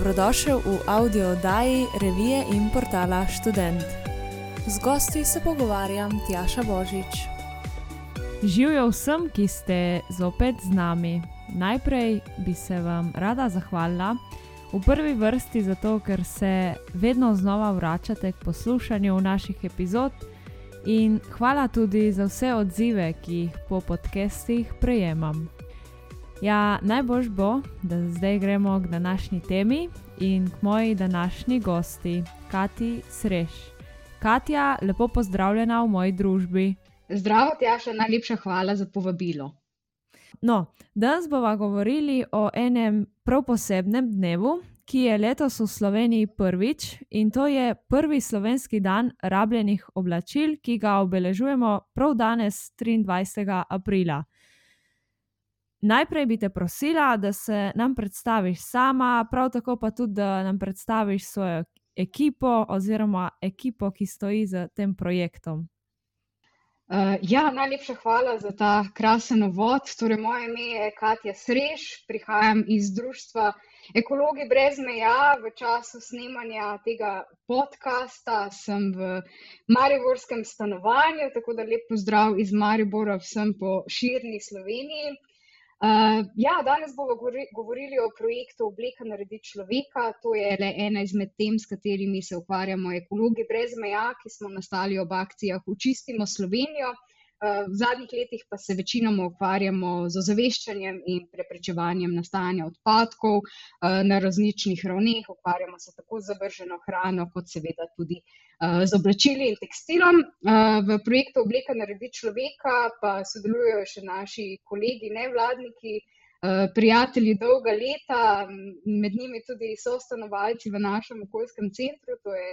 Dobrodošel v audio oddaji revije in portala Student. Z gosti se pogovarjam Tjaša Božič. Živijo vsem, ki ste zopet z nami. Najprej bi se vam rada zahvalila v prvi vrsti zato, ker se vedno znova vračate k poslušanju naših epizod. In hvala tudi za vse odzive, ki jih po podcestih prejemam. Ja, najbolj bo, da zdaj gremo k današnji temi in k moji današnji gosti, Kati Sreš. Katja, lepo pozdravljena v moji družbi. Zdravo, Tjaša, najlepša hvala za povabilo. No, danes bomo govorili o enem prav posebnem dnevu, ki je letos v Sloveniji prvič in to je prvi slovenski dan rabljenih oblačil, ki ga obeležujemo prav danes, 23. aprila. Najprej bi te prosila, da se nam predstaviš sama, prav tako pa tudi, da nam predstaviš svojo ekipo oziroma ekipo, ki stoji za tem projektom. Uh, ja, najlepša hvala za ta krasen uvod. Torej, moje ime je Katja Srež, prihajam iz društva Ekologi brez meja. V času snemanja tega podcasta sem v Mariborskem stanovanju, tako da lep pozdrav iz Maribora vsem po širni Sloveniji. Uh, ja, danes bomo govorili o projektu Obleka naredi človeka. To je le ena izmed tem, s katerimi se ukvarjamo, ekologi brez meja, ki smo nastali ob akcijah Učistimo Slovenijo. Uh, v zadnjih letih pa se večinoma ukvarjamo z ozaveščanjem in preprečevanjem nastajanja odpadkov uh, na različnih ravneh. Ukvarjamo se tako z zavrženo hrano, kot seveda tudi Eh, z oblačili in tekstilom. Eh, v projektu Obleka naredi človeka pa sodelujejo še naši kolegi, nevladniki, eh, prijatelji dolga leta, med njimi tudi so stanovalci v našem okoljskem centru, to je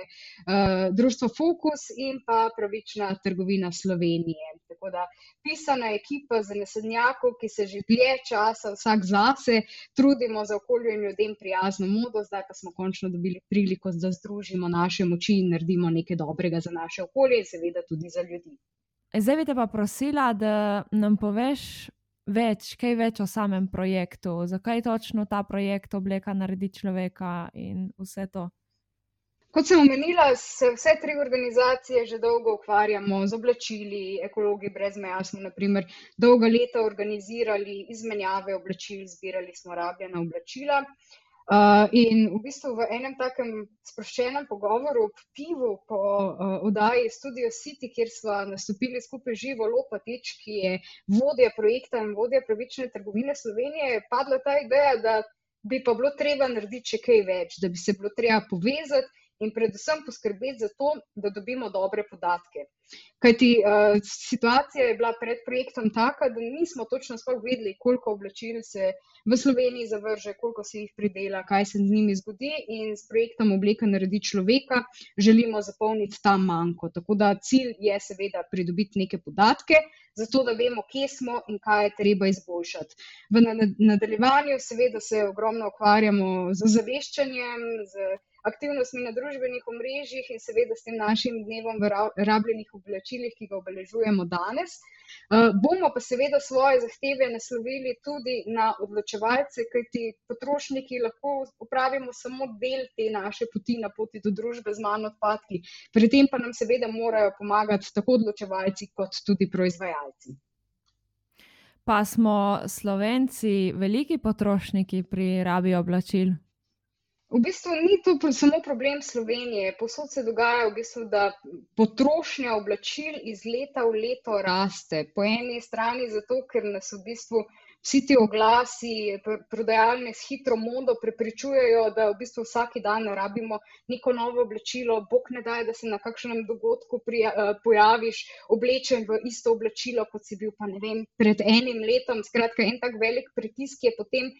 Društvo Fokus in pa Pravična trgovina Slovenije. Tako da pisana ekipa zanesenjakov, ki se že dlje časa vsak zase trudimo za okolje in ljudem prijazno modo, zdaj pa smo končno dobili priliko, da združimo naše moči in naredimo nekaj dobrega za naše okolje in seveda tudi za ljudi. Zdaj bi te pa prosila, da nam poveš več, kaj več o samem projektu, zakaj točno ta projekt obleka naredi človeka in vse to. Kot sem omenila, se vse tri organizacije že dolgo ukvarjamo z oblačili, ekologi brez meja. Smo naprimer dolga leta organizirali izmenjave oblačil, zbirali smo rabljena oblačila. Uh, in v bistvu v enem takem sproščenem pogovoru ob pivu po uh, oddaji Studio City, kjer smo nastopili skupaj živo Lopatič, ki je vodja projekta in vodja pravične trgovine Slovenije, je padla ta ideja, da bi pa bilo treba narediti še kaj več, da bi se bilo treba povezati in predvsem poskrbeti za to, da dobimo dobre podatke. Kajti uh, situacija je bila pred projektom taka, da nismo točno sploh vedeli, koliko oblačil se v Sloveniji zavrže, koliko se jih pridela, kaj se z njimi zgodi in s projektom Obleka naredi človeka želimo zapolniti ta manjko. Tako da cilj je seveda pridobiti neke podatke, zato da vemo, kje smo in kaj je treba izboljšati. V nadaljevanju seveda se ogromno ukvarjamo z zaveščanjem, z aktivnostmi na družbenih omrežjih in seveda s tem našim dnevom v rabljenih oblačilih, ki ga obeležujemo danes. Uh, bomo pa seveda svoje zahteve naslovili tudi na odločevalce, kajti potrošniki lahko upravimo samo del te naše poti na poti do družbe z manj odpadki. Pri tem pa nam seveda morajo pomagati tako odločevalci kot tudi proizvajalci. Pa smo Slovenci veliki potrošniki pri rabi oblačil? V bistvu ni to samo problem Slovenije. Posod se dogaja, v bistvu, da potrošnja oblačil iz leta v leto raste. Po eni strani zato, ker nas v bistvu vsi ti oglasi, prodajalne s hitro modo prepričujejo, da v bistvu vsak dan rabimo neko novo oblačilo. Bog ne daje, da se na kakšnem dogodku prija, eh, pojaviš oblečen v isto oblačilo, kot si bil pa ne vem, pred enim letom. Skratka, en tak velik pritisk je potem.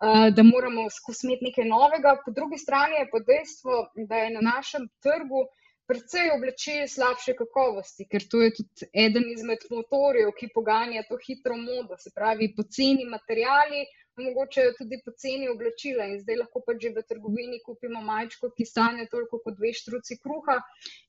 Eh, da moramo skozi imeti nekaj novega, po drugi strani je pa dejstvo, da je na našem trgu precej oblačil slabše kakovosti, ker to je tudi eden izmed motorjev, ki poganja to hitro modo, se pravi, poceni materijali, omogočajo tudi poceni oblačila. In zdaj lahko pa že v trgovini kupimo majčko, ki stane toliko kot dve štruci kruha.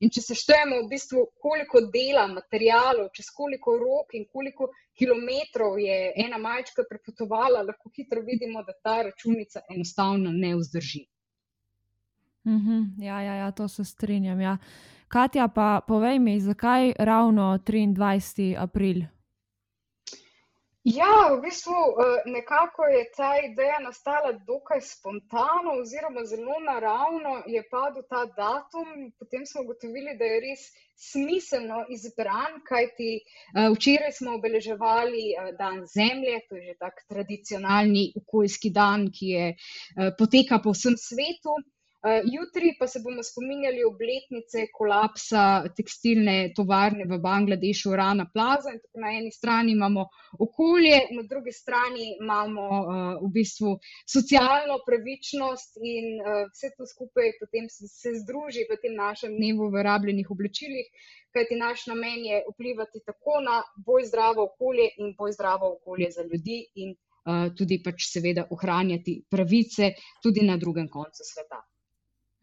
In če seštejemo v bistvu, koliko dela, materijalov, čez koliko rok in koliko kilometrov je ena majčka prepotovala, lahko hitro vidimo, da ta računica enostavno ne vzdrži. -hmm. ja, ja, ja, to se strinjam. Ja. Katja, pa povej mi, zakaj ravno 23. april? Ja, v bistvu eh, nekako je ta ideja nastala dokaj spontano, oziroma zelo naravno je padel ta datum. Potem smo ugotovili, da je res smiselno izbran, kajti eh, včeraj smo obeleževali eh, dan Zemlje, to je že tak tradicionalni okoljski dan, ki je poteka po vsem svetu. Eh, jutri pa se bomo spominjali obletnice kolapsa tekstilne tovarne v Bangladešu, Rana Plaza. Na eni strani imamo okolje, na drugi strani imamo uh, v bistvu socialno pravičnost in uh, vse to skupaj potem se, se združi v tem našem dnevu v rabljenih oblačilih, kajti naš namen je vplivati tako na bolj zdravo okolje in bolj zdravo okolje za ljudi in uh, tudi pač seveda ohranjati pravice tudi na drugem koncu sveta.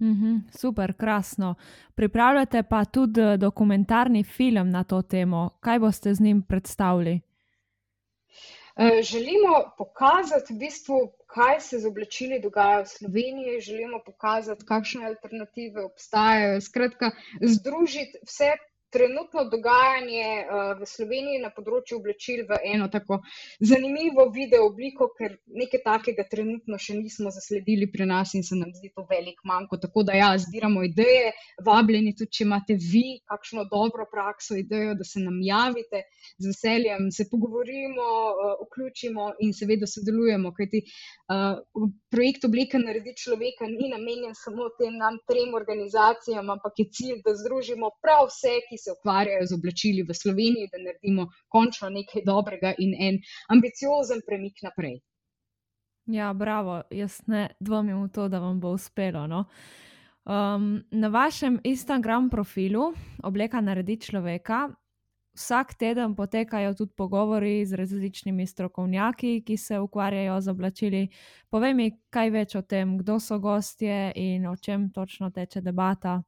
-hmm, super, krasno. Pripravljate pa tudi eh, dokumentarni film na to temo. Kaj boste z njim predstavili? Eh, želimo pokazati, v bistvu, kaj se z oblačili dogaja v Sloveniji, želimo pokazati, kakšne alternative obstajajo. Skratka, združiti vse trenutno dogajanje uh, v Sloveniji na področju oblačil v eno tako zanimivo video obliko, ker nekaj takega trenutno še nismo zasledili pri nas in se nam zdi to velik manjko. Tako da ja, zbiramo ideje, vabljeni tudi, če imate vi kakšno dobro prakso, idejo, da se nam javite, z veseljem se pogovorimo, uh, vključimo in seveda sodelujemo, kajti uh, projekt oblika naredi človeka ni namenjen samo tem nam trem organizacijam, ampak je cilj, da združimo prav vse, ki se ukvarjajo z oblačili v Sloveniji, da naredimo končno nekaj dobrega in en ambiciozen premik naprej. Ja, bravo, jaz ne dvomim v to, da vam bo uspelo. No? Um, na vašem Instagram profilu, obleka naredi človeka, vsak teden potekajo tudi pogovori z različnimi strokovnjaki, ki se ukvarjajo z oblačili. Povej mi, kaj več o tem, kdo so gostje in o čem točno teče debata.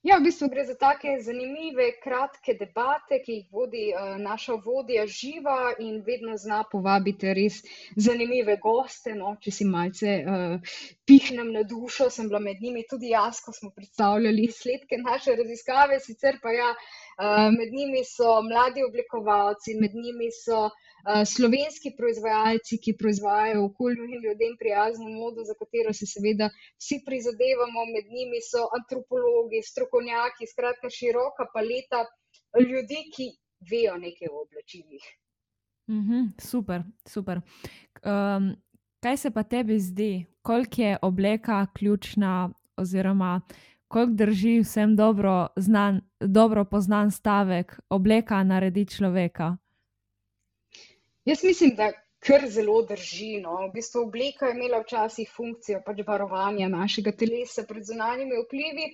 Ja, v bistvu gre za take zanimive, kratke debate, ki jih vodi uh, naša vodja živa in vedno zna povabiti res zanimive goste. No, če si malce uh, pihnem na dušo, sem bila med njimi tudi jaz, ko smo predstavljali izsledke naše raziskave, sicer pa ja, med njimi so mladi oblikovalci, med njimi so Eh, slovenski proizvajalci, ki proizvajajo okolju in ljudem prijazno modo, za katero se seveda vsi prizadevamo, med njimi so antropologi, strokovnjaki, skratka široka paleta ljudi, ki vejo nekaj o oblačilih. Mm -hmm, super, super. Um, kaj se pa tebi zdi, koliko je obleka ključna, oziroma koliko drži vsem dobro, znan, dobro poznan stavek: obleka naredi človeka? Jaz mislim, da kar zelo drži. No. V bistvu obleka je imela včasih funkcijo pač varovanja našega telesa pred zunanjimi vplivi.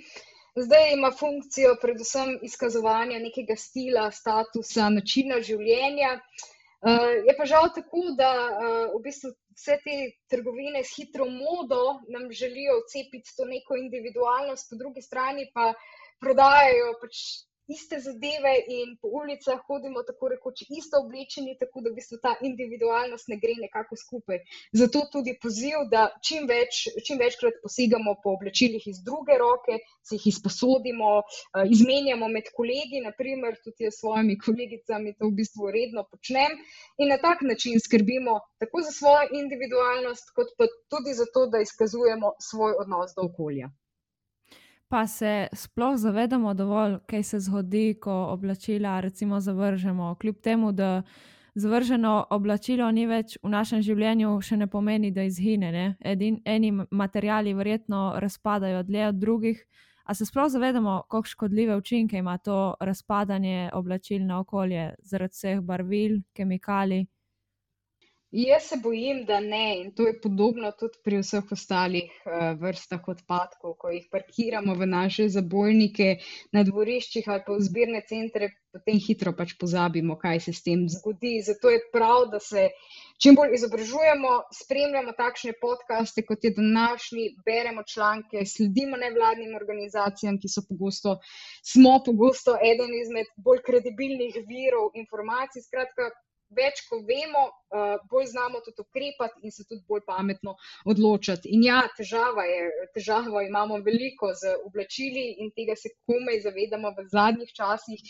Zdaj ima funkcijo predvsem izkazovanja nekega stila, statusa, načina življenja. Uh, je pa žal tako, da uh, v bistvu vse te trgovine s hitro modo nam želijo vcepiti to neko individualnost, po drugi strani pa prodajajo pač iste zadeve in po ulicah hodimo tako rekoč isto oblečeni, tako da v bistvu ta individualnost ne gre nekako skupaj. Zato tudi poziv, da čim, več, čim večkrat posegamo po oblačilih iz druge roke, se jih izposodimo, eh, izmenjamo med kolegi, naprimer tudi s svojimi kolegicami to v bistvu redno počnem in na tak način skrbimo tako za svojo individualnost, kot pa tudi za to, da izkazujemo svoj odnos do okolja pa se sploh zavedamo dovolj, kaj se zgodi, ko oblačila recimo zavržemo. Kljub temu, da zavrženo oblačilo ni več v našem življenju, še ne pomeni, da izgine. Ne? Edin, eni materiali verjetno razpadajo dlje od drugih. A se sploh zavedamo, kako škodljive učinke ima to razpadanje oblačil na okolje zaradi vseh barvil, kemikalij? Jaz se bojim, da ne. In to je podobno tudi pri vseh ostalih uh, vrstah odpadkov, ko jih parkiramo v naše zabojnike na dvoriščih ali pa v zbirne centre, potem hitro pač pozabimo, kaj se s tem zgodi. Zato je prav, da se čim bolj izobražujemo, spremljamo takšne podkaste, kot je današnji, beremo članke, sledimo nevladnim organizacijam, ki so pogosto, smo pogosto eden izmed bolj kredibilnih virov informacij. Skratka, več, ko vemo, uh, bolj znamo tudi ukrepati in se tudi bolj pametno odločati. In ja, težava je, težavo imamo veliko z oblačili in tega se komaj zavedamo v zadnjih časih.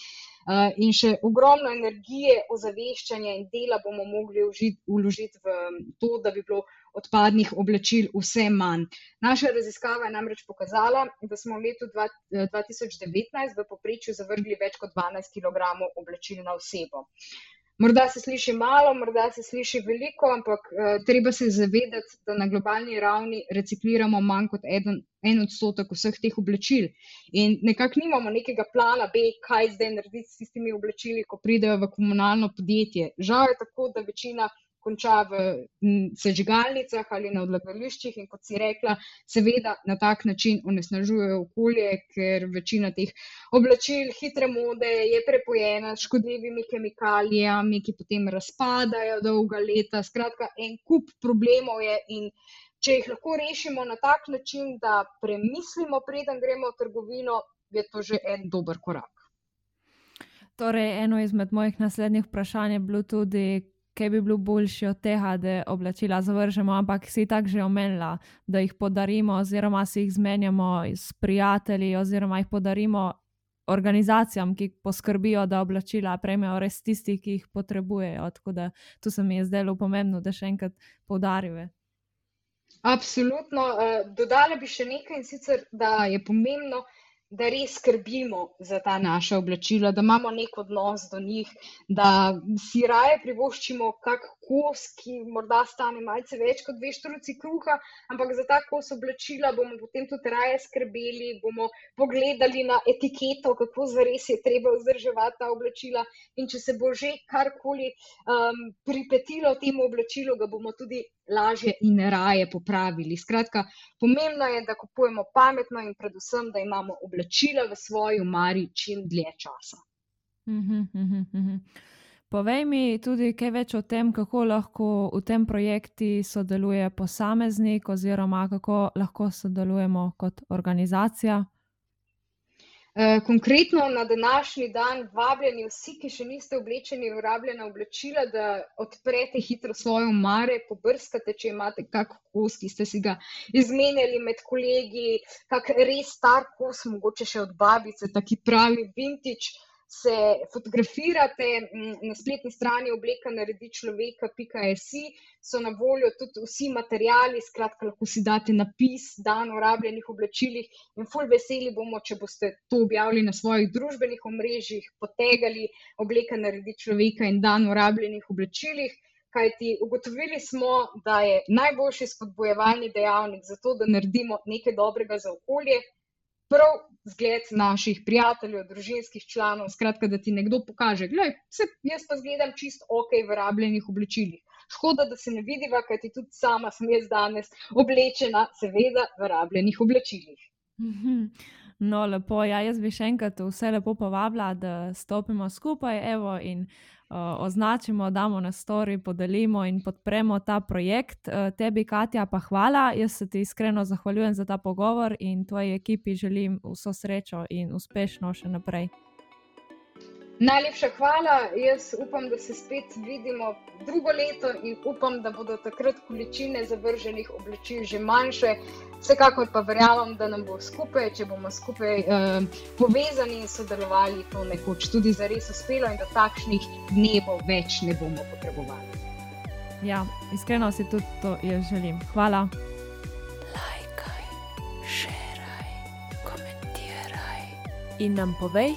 Uh, in še ogromno energije, ozaveščanja in dela bomo mogli vložiti v to, da bi bilo odpadnih oblačil vse manj. Naša raziskava je namreč pokazala, da smo v letu 2019 v poprečju zavrgli več kot 12 kg oblačil na osebo. Morda se sliši malo, morda se sliši veliko, ampak uh, treba se zavedati, da na globalni ravni recikliramo manj kot eden, en odstotek vseh teh oblačil. In nekako nimamo nekega plana B, kaj zdaj narediti s tistimi oblačili, ko pridejo v komunalno podjetje. Žal je tako, da večina konča v sežigalnicah ali na odlagališčih in kot si rekla, seveda na tak način onesnažujejo okolje, ker večina teh oblačil hitre mode je prepojena s škodljivimi kemikalijami, ki potem razpadajo dolga leta. Skratka, en kup problemov je in če jih lahko rešimo na tak način, da premislimo, preden gremo v trgovino, je to že en dober korak. Torej, eno izmed mojih naslednjih vprašanj je bilo tudi, kaj bi bilo boljše od tega, da oblačila zavržemo, ampak si tako že omenila, da jih podarimo, oziroma si jih zmenjamo s prijatelji, oziroma jih podarimo organizacijam, ki poskrbijo, da oblačila prejmejo res tisti, ki jih potrebujejo. Tako da tu se mi je zdelo pomembno, da še enkrat podarime. Absolutno. Eh, dodala bi še nekaj in sicer, da je pomembno, da res skrbimo za ta naša oblačila, da imamo nek odnos do njih, da si raje privoščimo kak kos, ki morda stane malce več kot dve štruci kruha, ampak za ta kos oblačila bomo potem tudi raje skrbeli, bomo pogledali na etiketo, kako zares je treba vzdrževati ta oblačila in če se bo že karkoli um, pripetilo temu oblačilu, ga bomo tudi lažje in raje popravili. Skratka, pomembno je, da kupujemo pametno in predvsem, da imamo oblačila v svoji umari čim dlje časa. Mhm, mhm, mhm. Povej mi tudi kaj več o tem, kako lahko v tem projektu sodeluje posameznik, oziroma kako lahko sodelujemo kot organizacija. Eh, konkretno na današnji dan vabljeni vsi, ki še niste oblečeni v rabljena oblačila, da odprete hitro svoje umare, pobrskate, če imate kak kos, ki ste si ga izmenjali med kolegi, kak res star kos, mogoče še od babice, taki pravi vintage se fotografirate na spletni strani obleka naredi človeka.si, so na voljo tudi vsi materiali, skratka, lahko si date napis, dan o rabljenih oblačilih in ful veseli bomo, če boste to objavili na svojih družbenih omrežjih, potegali obleka naredi človeka in dan o rabljenih oblačilih. Kajti ugotovili smo, da je najboljši spodbojevalni dejavnik za to, da naredimo nekaj dobrega za okolje, prav zgled naših prijateljev, družinskih članov, skratka, da ti nekdo pokaže, da se jaz pa zgledam čist ok v rabljenih oblečilih. Škoda, da se ne vidiva, kajti tudi sama sem jaz danes oblečena, seveda, v rabljenih oblečilih. Mhm. No, lepo. Ja, jaz bi še enkrat vse lepo povabila, da stopimo skupaj evo, in uh, označimo, damo na story, podelimo in podpremo ta projekt. Uh, tebi, Katja, pa hvala. Jaz se ti iskreno zahvaljujem za ta pogovor in tvoji ekipi želim vso srečo in uspešno še naprej. Najlepša hvala. Jaz upam, da se spet vidimo drugo leto in upam, da bodo takrat količine zavrženih oblačil že manjše. Vsekakor pa verjamem, da nam bo skupaj, če bomo skupaj eh, povezani in sodelovali, to nekoč tudi za res uspelo in da takšnih dnevov več ne bomo potrebovali. Ja, iskreno si tudi to jaz želim. Hvala. In nam povej,